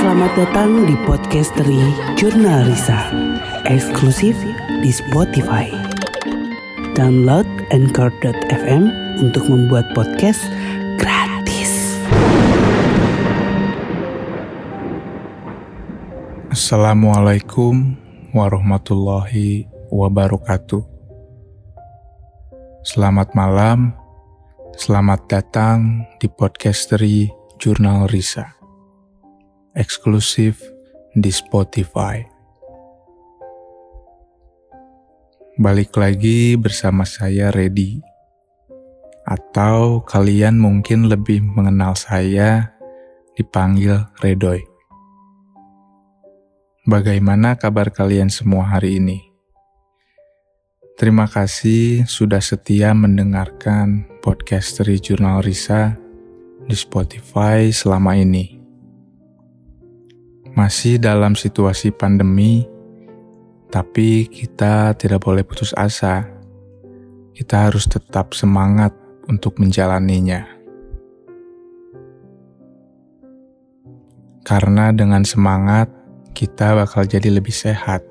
Selamat datang di Podcastery Jurnal Risa, eksklusif di Spotify. Download Anchor.fm untuk membuat podcast gratis. Assalamualaikum warahmatullahi wabarakatuh. Selamat malam, selamat datang di Podcastery Jurnal Risa eksklusif di Spotify. Balik lagi bersama saya Ready. Atau kalian mungkin lebih mengenal saya dipanggil Redoy. Bagaimana kabar kalian semua hari ini? Terima kasih sudah setia mendengarkan podcast dari Jurnal Risa di Spotify selama ini masih dalam situasi pandemi, tapi kita tidak boleh putus asa. Kita harus tetap semangat untuk menjalaninya. Karena dengan semangat, kita bakal jadi lebih sehat.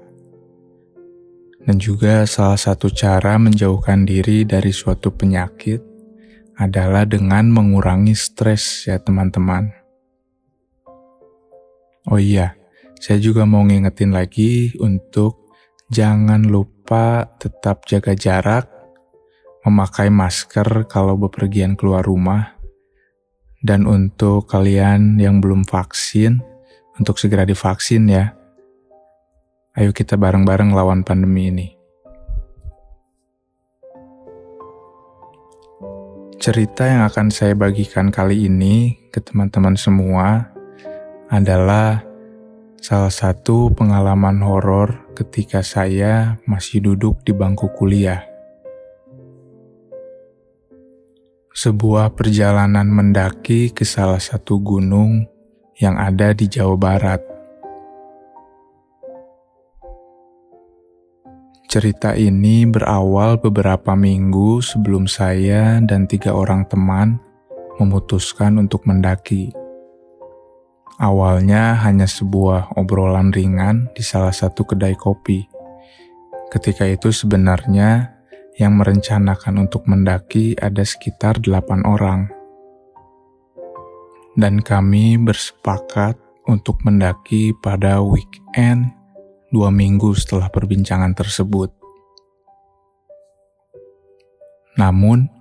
Dan juga salah satu cara menjauhkan diri dari suatu penyakit adalah dengan mengurangi stres ya teman-teman. Oh iya, saya juga mau ngingetin lagi untuk jangan lupa tetap jaga jarak, memakai masker kalau bepergian keluar rumah, dan untuk kalian yang belum vaksin, untuk segera divaksin ya. Ayo kita bareng-bareng lawan pandemi ini. Cerita yang akan saya bagikan kali ini ke teman-teman semua adalah salah satu pengalaman horor ketika saya masih duduk di bangku kuliah. Sebuah perjalanan mendaki ke salah satu gunung yang ada di Jawa Barat. Cerita ini berawal beberapa minggu sebelum saya dan tiga orang teman memutuskan untuk mendaki. Awalnya hanya sebuah obrolan ringan di salah satu kedai kopi. Ketika itu sebenarnya yang merencanakan untuk mendaki ada sekitar delapan orang. Dan kami bersepakat untuk mendaki pada weekend dua minggu setelah perbincangan tersebut. Namun,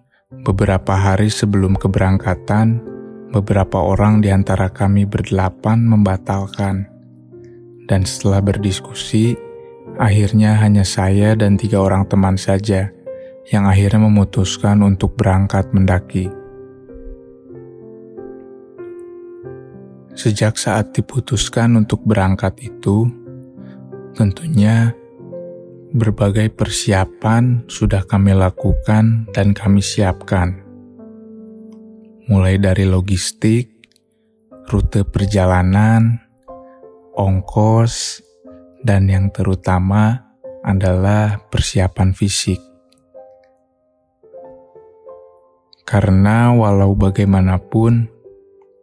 beberapa hari sebelum keberangkatan, beberapa orang di antara kami berdelapan membatalkan. Dan setelah berdiskusi, akhirnya hanya saya dan tiga orang teman saja yang akhirnya memutuskan untuk berangkat mendaki. Sejak saat diputuskan untuk berangkat itu, tentunya berbagai persiapan sudah kami lakukan dan kami siapkan mulai dari logistik, rute perjalanan, ongkos, dan yang terutama adalah persiapan fisik. Karena walau bagaimanapun,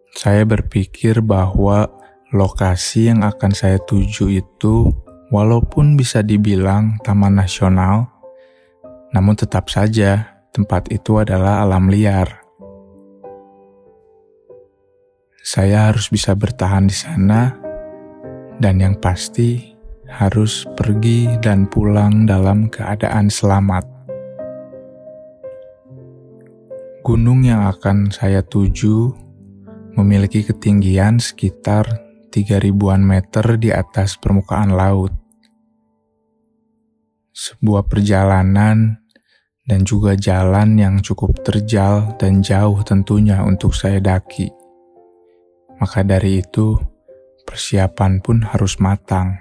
saya berpikir bahwa lokasi yang akan saya tuju itu walaupun bisa dibilang taman nasional, namun tetap saja tempat itu adalah alam liar. Saya harus bisa bertahan di sana, dan yang pasti harus pergi dan pulang dalam keadaan selamat. Gunung yang akan saya tuju memiliki ketinggian sekitar 3000-an meter di atas permukaan laut. Sebuah perjalanan dan juga jalan yang cukup terjal dan jauh tentunya untuk saya daki. Maka dari itu, persiapan pun harus matang.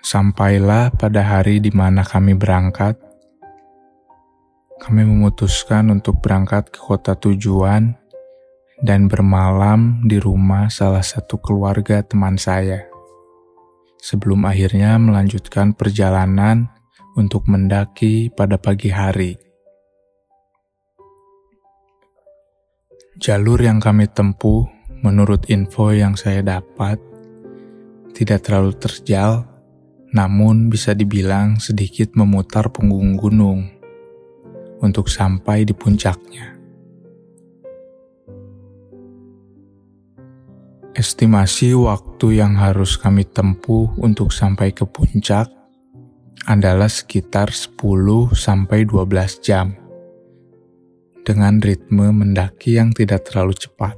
Sampailah pada hari di mana kami berangkat, kami memutuskan untuk berangkat ke kota tujuan dan bermalam di rumah salah satu keluarga teman saya. Sebelum akhirnya melanjutkan perjalanan untuk mendaki pada pagi hari. Jalur yang kami tempuh, menurut info yang saya dapat, tidak terlalu terjal, namun bisa dibilang sedikit memutar punggung gunung untuk sampai di puncaknya. Estimasi waktu yang harus kami tempuh untuk sampai ke puncak adalah sekitar 10 sampai 12 jam dengan ritme mendaki yang tidak terlalu cepat.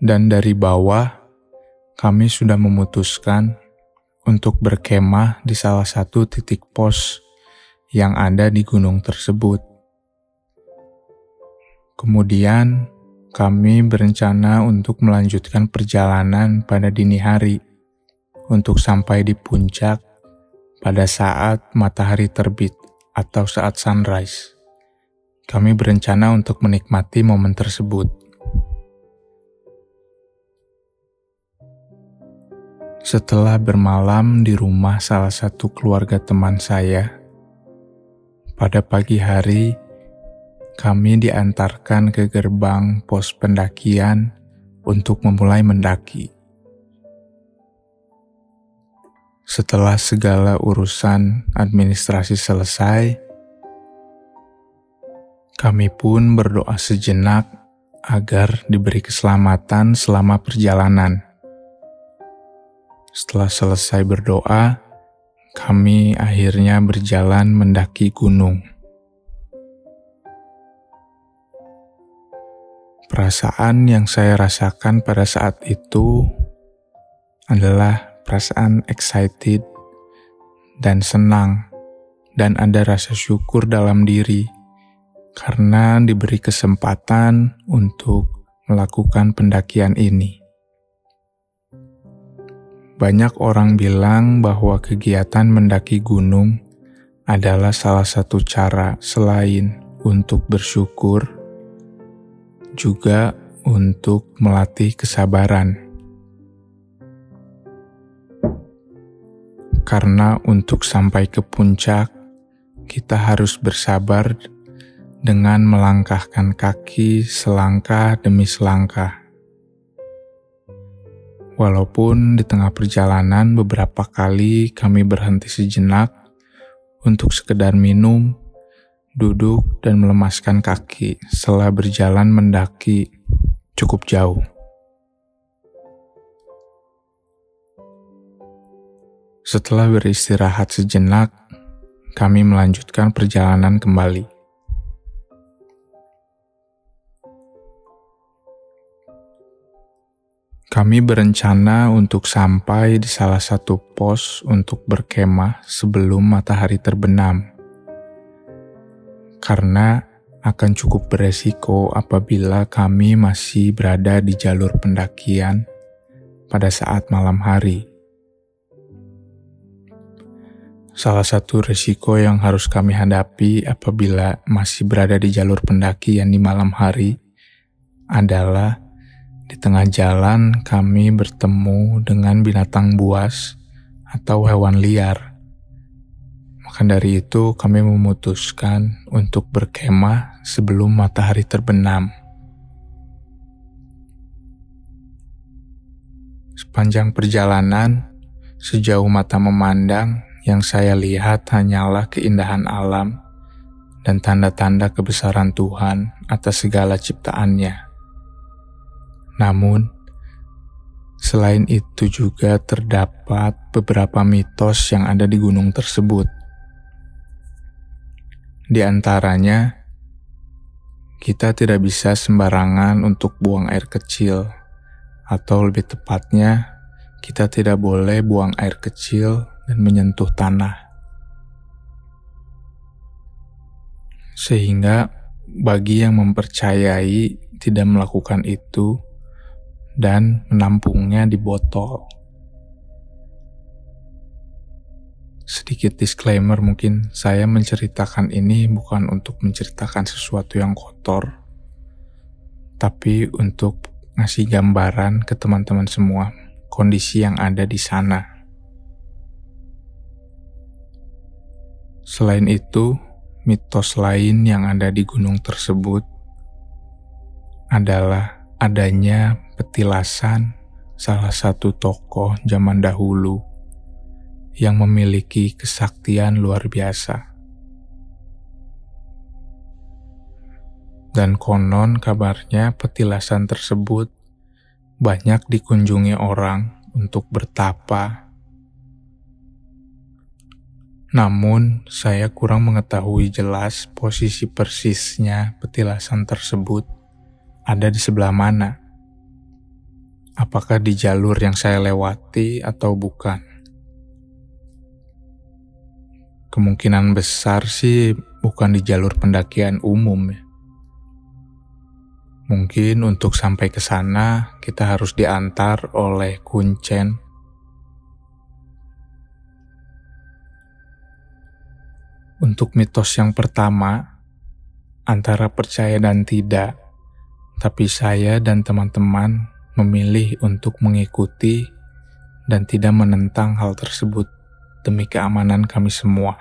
Dan dari bawah, kami sudah memutuskan untuk berkemah di salah satu titik pos yang ada di gunung tersebut. Kemudian, kami berencana untuk melanjutkan perjalanan pada dini hari untuk sampai di puncak pada saat matahari terbit atau saat sunrise. Kami berencana untuk menikmati momen tersebut. Setelah bermalam di rumah salah satu keluarga teman saya, pada pagi hari kami diantarkan ke gerbang pos pendakian untuk memulai mendaki. Setelah segala urusan administrasi selesai, kami pun berdoa sejenak agar diberi keselamatan selama perjalanan. Setelah selesai berdoa, kami akhirnya berjalan mendaki gunung. Perasaan yang saya rasakan pada saat itu adalah perasaan excited dan senang, dan ada rasa syukur dalam diri karena diberi kesempatan untuk melakukan pendakian ini. Banyak orang bilang bahwa kegiatan mendaki gunung adalah salah satu cara selain untuk bersyukur, juga untuk melatih kesabaran. Karena untuk sampai ke puncak, kita harus bersabar dengan melangkahkan kaki selangkah demi selangkah. Walaupun di tengah perjalanan beberapa kali kami berhenti sejenak untuk sekedar minum, duduk, dan melemaskan kaki setelah berjalan mendaki cukup jauh. Setelah beristirahat sejenak, kami melanjutkan perjalanan kembali. Kami berencana untuk sampai di salah satu pos untuk berkemah sebelum matahari terbenam, karena akan cukup beresiko apabila kami masih berada di jalur pendakian pada saat malam hari. Salah satu risiko yang harus kami hadapi apabila masih berada di jalur pendakian di malam hari adalah di tengah jalan kami bertemu dengan binatang buas atau hewan liar. Maka dari itu kami memutuskan untuk berkemah sebelum matahari terbenam. Sepanjang perjalanan, sejauh mata memandang, yang saya lihat hanyalah keindahan alam dan tanda-tanda kebesaran Tuhan atas segala ciptaannya. Namun, selain itu juga terdapat beberapa mitos yang ada di gunung tersebut. Di antaranya, kita tidak bisa sembarangan untuk buang air kecil, atau lebih tepatnya, kita tidak boleh buang air kecil dan menyentuh tanah. Sehingga bagi yang mempercayai tidak melakukan itu dan menampungnya di botol. Sedikit disclaimer mungkin saya menceritakan ini bukan untuk menceritakan sesuatu yang kotor, tapi untuk ngasih gambaran ke teman-teman semua kondisi yang ada di sana. Selain itu, mitos lain yang ada di gunung tersebut adalah adanya petilasan salah satu tokoh zaman dahulu yang memiliki kesaktian luar biasa. Dan konon kabarnya petilasan tersebut banyak dikunjungi orang untuk bertapa. Namun, saya kurang mengetahui jelas posisi persisnya petilasan tersebut ada di sebelah mana. Apakah di jalur yang saya lewati atau bukan? Kemungkinan besar sih bukan di jalur pendakian umum ya. Mungkin untuk sampai ke sana kita harus diantar oleh kuncen. Untuk mitos yang pertama, antara percaya dan tidak, tapi saya dan teman-teman memilih untuk mengikuti dan tidak menentang hal tersebut demi keamanan kami semua.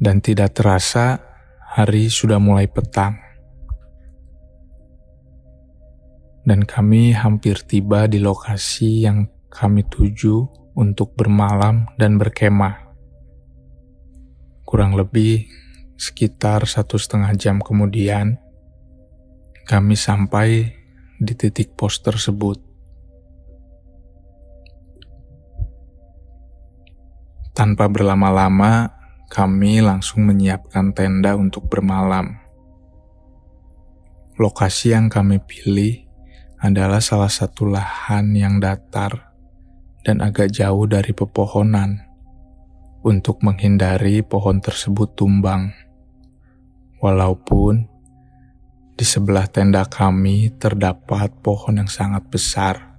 Dan tidak terasa, hari sudah mulai petang. Dan kami hampir tiba di lokasi yang kami tuju untuk bermalam dan berkemah. Kurang lebih Sekitar satu setengah jam kemudian, kami sampai di titik pos tersebut. Tanpa berlama-lama, kami langsung menyiapkan tenda untuk bermalam. Lokasi yang kami pilih adalah salah satu lahan yang datar dan agak jauh dari pepohonan untuk menghindari pohon tersebut tumbang. Walaupun di sebelah tenda kami terdapat pohon yang sangat besar,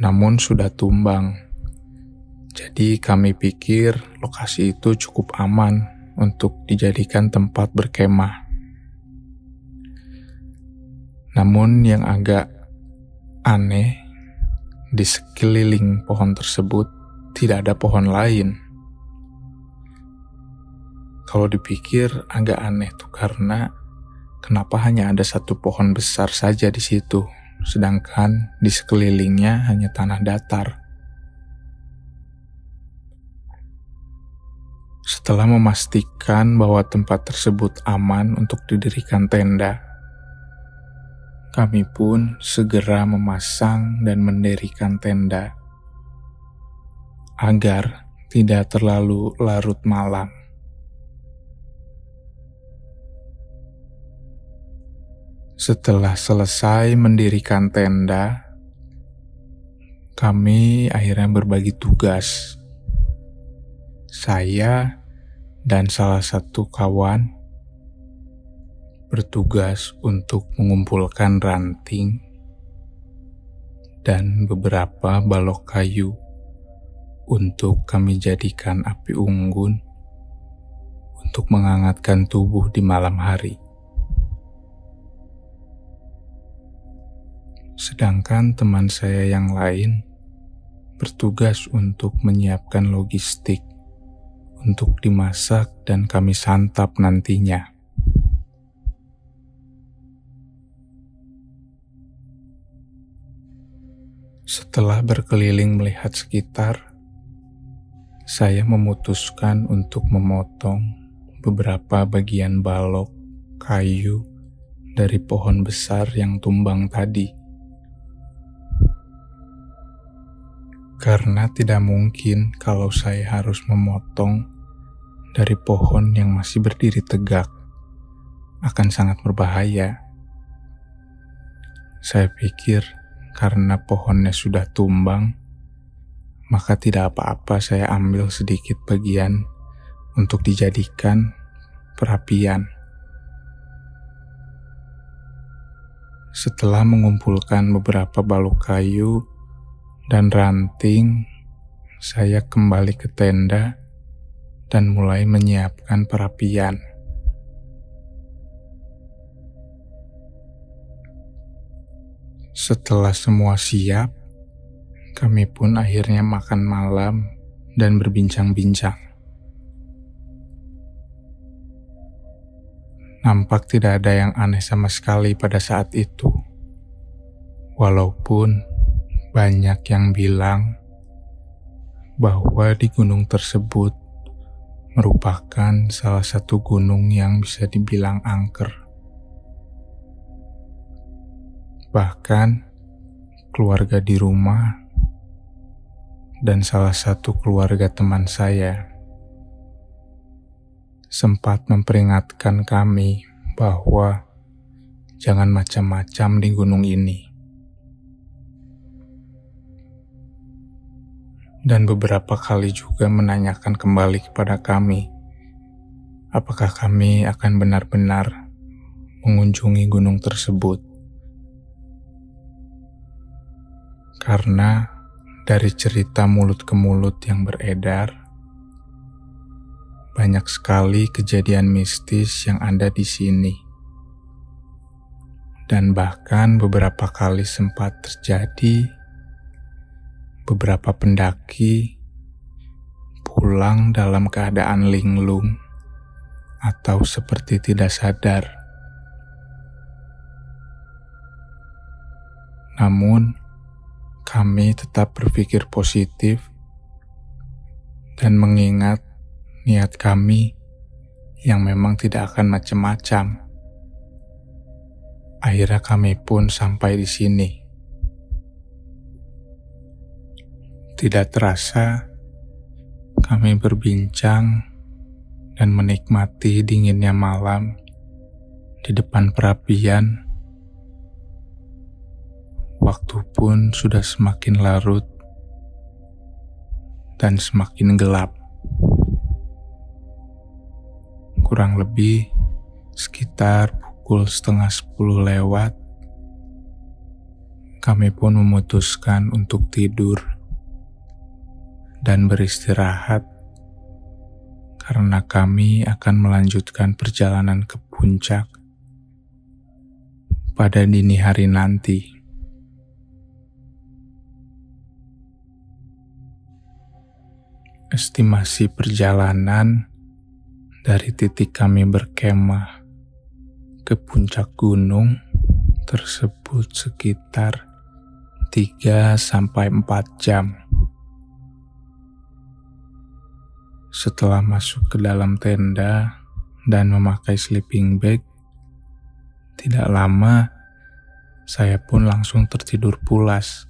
namun sudah tumbang. Jadi kami pikir lokasi itu cukup aman untuk dijadikan tempat berkemah. Namun yang agak aneh, di sekeliling pohon tersebut tidak ada pohon lain. Kalau dipikir agak aneh tuh karena kenapa hanya ada satu pohon besar saja di situ, sedangkan di sekelilingnya hanya tanah datar. Setelah memastikan bahwa tempat tersebut aman untuk didirikan tenda, kami pun segera memasang dan mendirikan tenda agar tidak terlalu larut malam. Setelah selesai mendirikan tenda, kami akhirnya berbagi tugas. Saya dan salah satu kawan bertugas untuk mengumpulkan ranting dan beberapa balok kayu untuk kami jadikan api unggun untuk menghangatkan tubuh di malam hari. Sedangkan teman saya yang lain bertugas untuk menyiapkan logistik untuk dimasak dan kami santap nantinya. Setelah berkeliling melihat sekitar, saya memutuskan untuk memotong beberapa bagian balok kayu dari pohon besar yang tumbang tadi. karena tidak mungkin kalau saya harus memotong dari pohon yang masih berdiri tegak, akan sangat berbahaya. Saya pikir karena pohonnya sudah tumbang, maka tidak apa-apa saya ambil sedikit bagian untuk dijadikan perapian. Setelah mengumpulkan beberapa balok kayu, dan ranting, saya kembali ke tenda dan mulai menyiapkan perapian. Setelah semua siap, Kami pun akhirnya makan malam dan berbincang-bincang. Nampak tidak ada yang aneh sama sekali pada saat itu. Walaupun banyak yang bilang bahwa di gunung tersebut merupakan salah satu gunung yang bisa dibilang angker. Bahkan keluarga di rumah dan salah satu keluarga teman saya sempat memperingatkan kami bahwa jangan macam-macam di gunung ini. Dan beberapa kali juga menanyakan kembali kepada kami, apakah kami akan benar-benar mengunjungi gunung tersebut. Karena dari cerita mulut ke mulut yang beredar, banyak sekali kejadian mistis yang ada di sini. Dan bahkan beberapa kali sempat terjadi beberapa pendaki pulang dalam keadaan linglung atau seperti tidak sadar. Namun, kami tetap berpikir positif dan mengingat niat kami yang memang tidak akan macam-macam. Akhirnya kami pun sampai di sini. Tidak terasa, kami berbincang dan menikmati dinginnya malam di depan perapian. Waktu pun sudah semakin larut dan semakin gelap kurang lebih sekitar pukul setengah sepuluh lewat, kami pun memutuskan untuk tidur dan beristirahat karena kami akan melanjutkan perjalanan ke puncak pada dini hari nanti. Estimasi perjalanan dari titik kami berkemah ke puncak gunung tersebut sekitar 3 sampai 4 jam. Setelah masuk ke dalam tenda dan memakai sleeping bag, tidak lama saya pun langsung tertidur pulas.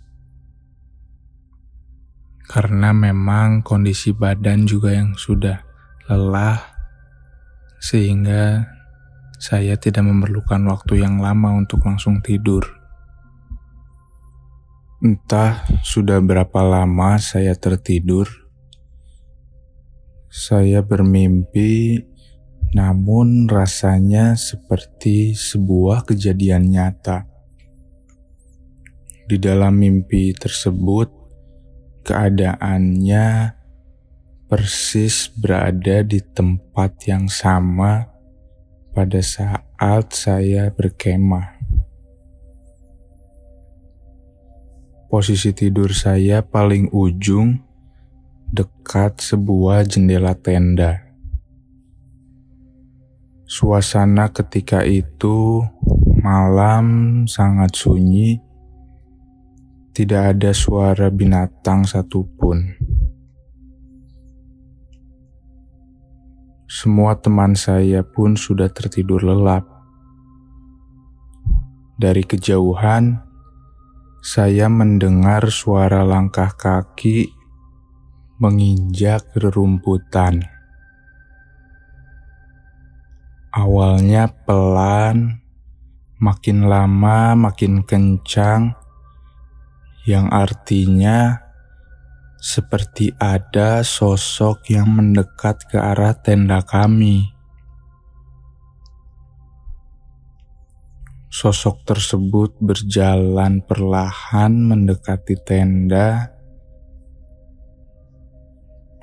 Karena memang kondisi badan juga yang sudah lelah sehingga saya tidak memerlukan waktu yang lama untuk langsung tidur. Entah sudah berapa lama saya tertidur, saya bermimpi, namun rasanya seperti sebuah kejadian nyata. Di dalam mimpi tersebut, keadaannya persis berada di tempat yang sama pada saat saya berkemah. Posisi tidur saya paling ujung dekat sebuah jendela tenda. Suasana ketika itu malam sangat sunyi, tidak ada suara binatang satupun. Semua teman saya pun sudah tertidur lelap. Dari kejauhan, saya mendengar suara langkah kaki menginjak rerumputan. Awalnya pelan, makin lama makin kencang, yang artinya seperti ada sosok yang mendekat ke arah tenda kami. Sosok tersebut berjalan perlahan mendekati tenda.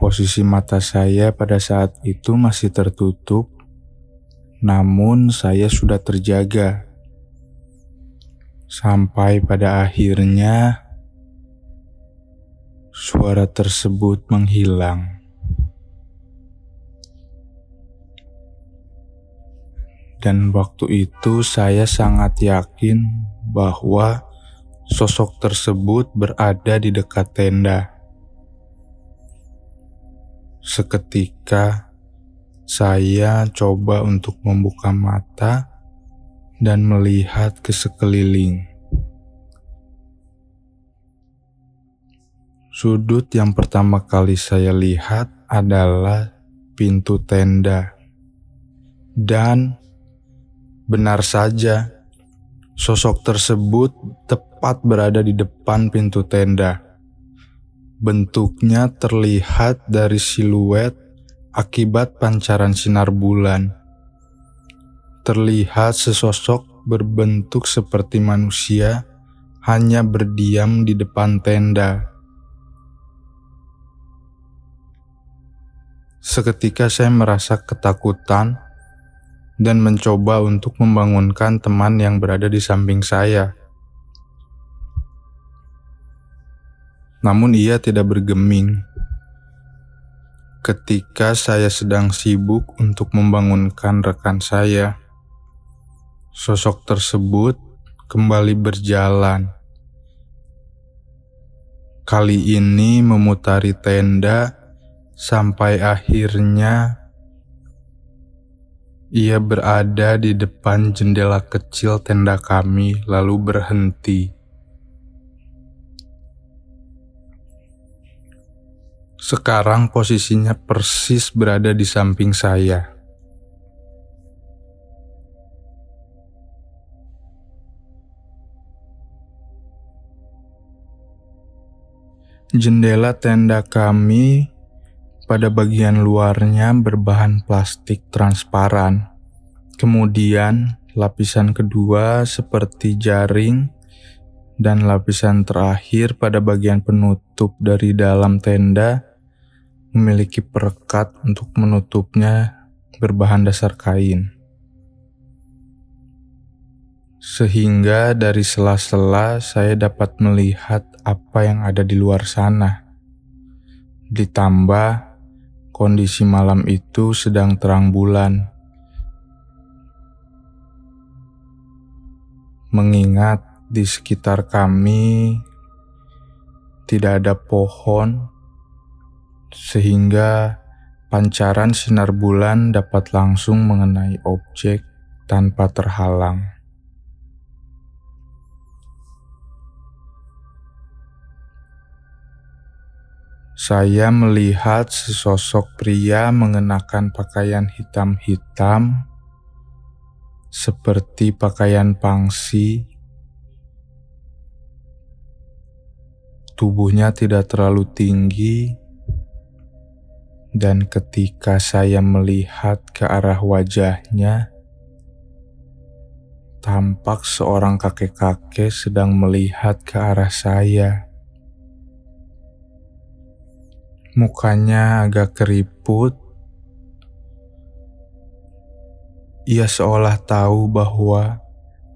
Posisi mata saya pada saat itu masih tertutup, namun saya sudah terjaga. Sampai pada akhirnya Suara tersebut menghilang. Dan waktu itu saya sangat yakin bahwa sosok tersebut berada di dekat tenda. Seketika saya coba untuk membuka mata dan melihat ke sekeliling. Sudut yang pertama kali saya lihat adalah pintu tenda. Dan benar saja, sosok tersebut tepat berada di depan pintu tenda. Bentuknya terlihat dari siluet akibat pancaran sinar bulan. Terlihat sesosok berbentuk seperti manusia hanya berdiam di depan tenda. Seketika saya merasa ketakutan dan mencoba untuk membangunkan teman yang berada di samping saya. Namun ia tidak bergeming. Ketika saya sedang sibuk untuk membangunkan rekan saya, sosok tersebut kembali berjalan. Kali ini memutari tenda sampai akhirnya ia berada di depan jendela kecil tenda kami, lalu berhenti. Sekarang posisinya persis berada di samping saya. Jendela tenda kami pada bagian luarnya berbahan plastik transparan. Kemudian, lapisan kedua seperti jaring, dan lapisan terakhir pada bagian penutup dari dalam tenda memiliki perekat untuk menutupnya berbahan dasar kain. Sehingga dari sela-sela saya dapat melihat apa yang ada di luar sana. Ditambah Kondisi malam itu sedang terang bulan. Mengingat di sekitar kami tidak ada pohon, sehingga pancaran sinar bulan dapat langsung mengenai objek tanpa terhalang. Saya melihat sesosok pria mengenakan pakaian hitam-hitam, seperti pakaian pangsi. Tubuhnya tidak terlalu tinggi, dan ketika saya melihat ke arah wajahnya, tampak seorang kakek-kakek sedang melihat ke arah saya. Mukanya agak keriput. Ia seolah tahu bahwa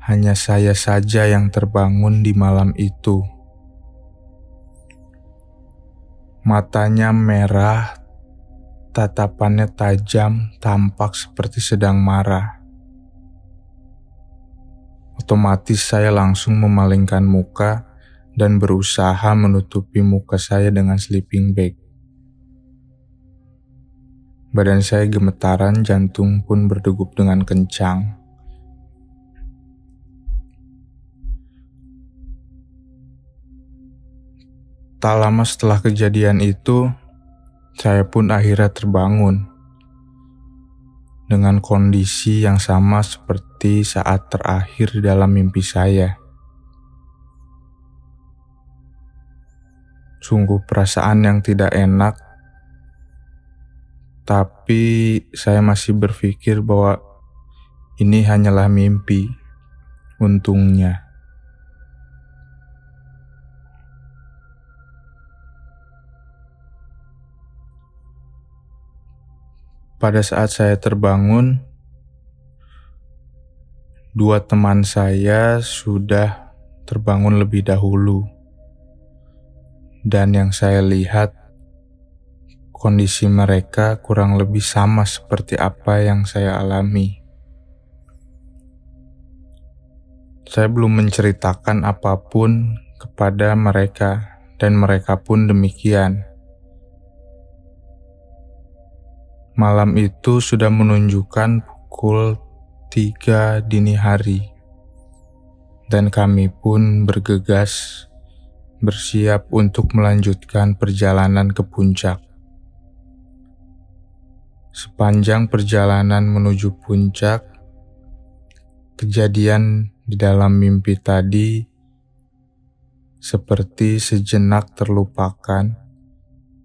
hanya saya saja yang terbangun di malam itu. Matanya merah, tatapannya tajam, tampak seperti sedang marah. Otomatis saya langsung memalingkan muka dan berusaha menutupi muka saya dengan sleeping bag. Badan saya gemetaran, jantung pun berdegup dengan kencang. Tak lama setelah kejadian itu, saya pun akhirnya terbangun dengan kondisi yang sama seperti saat terakhir dalam mimpi saya. Sungguh perasaan yang tidak enak tapi saya masih berpikir bahwa ini hanyalah mimpi. Untungnya. Pada saat saya terbangun, dua teman saya sudah terbangun lebih dahulu. dan yang saya lihat kondisi mereka kurang lebih sama seperti apa yang saya alami. Saya belum menceritakan apa pun kepada mereka, dan mereka pun demikian. Malam itu sudah menunjukkan pukul tiga dini hari, dan kami pun bergegas bersiap untuk melanjutkan perjalanan ke puncak. Sepanjang perjalanan menuju puncak, kejadian di dalam mimpi tadi seperti sejenak terlupakan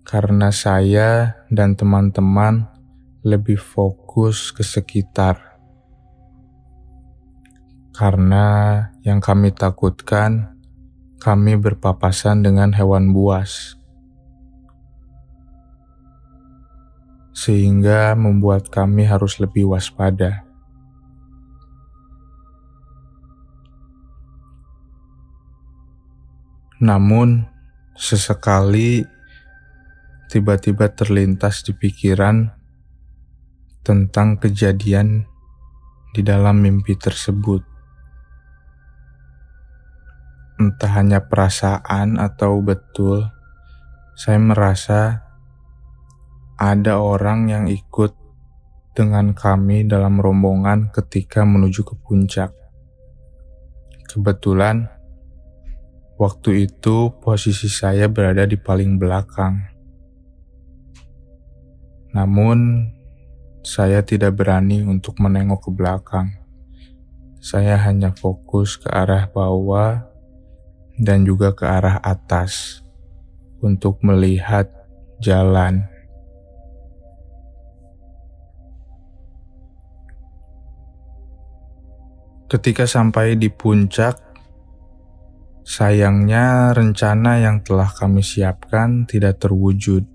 karena saya dan teman-teman lebih fokus ke sekitar. Karena yang kami takutkan kami berpapasan dengan hewan buas, sehingga membuat kami harus lebih waspada. Namun, sesekali tiba-tiba terlintas di pikiran tentang kejadian di dalam mimpi tersebut entah hanya perasaan atau betul, saya merasa ada orang yang ikut dengan kami dalam rombongan ketika menuju ke puncak. Kebetulan, waktu itu posisi saya berada di paling belakang. Namun, saya tidak berani untuk menengok ke belakang. Saya hanya fokus ke arah bawah dan juga ke arah atas untuk melihat jalan. Ketika sampai di puncak, sayangnya rencana yang telah kami siapkan tidak terwujud.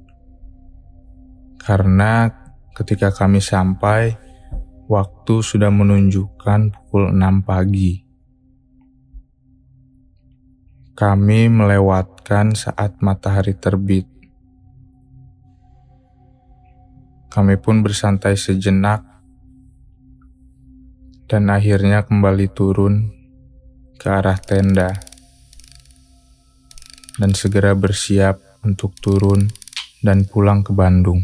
Karena ketika kami sampai, waktu sudah menunjukkan pukul 6 pagi. Kami melewatkan saat matahari terbit. Kami pun bersantai sejenak dan akhirnya kembali turun ke arah tenda dan segera bersiap untuk turun dan pulang ke Bandung.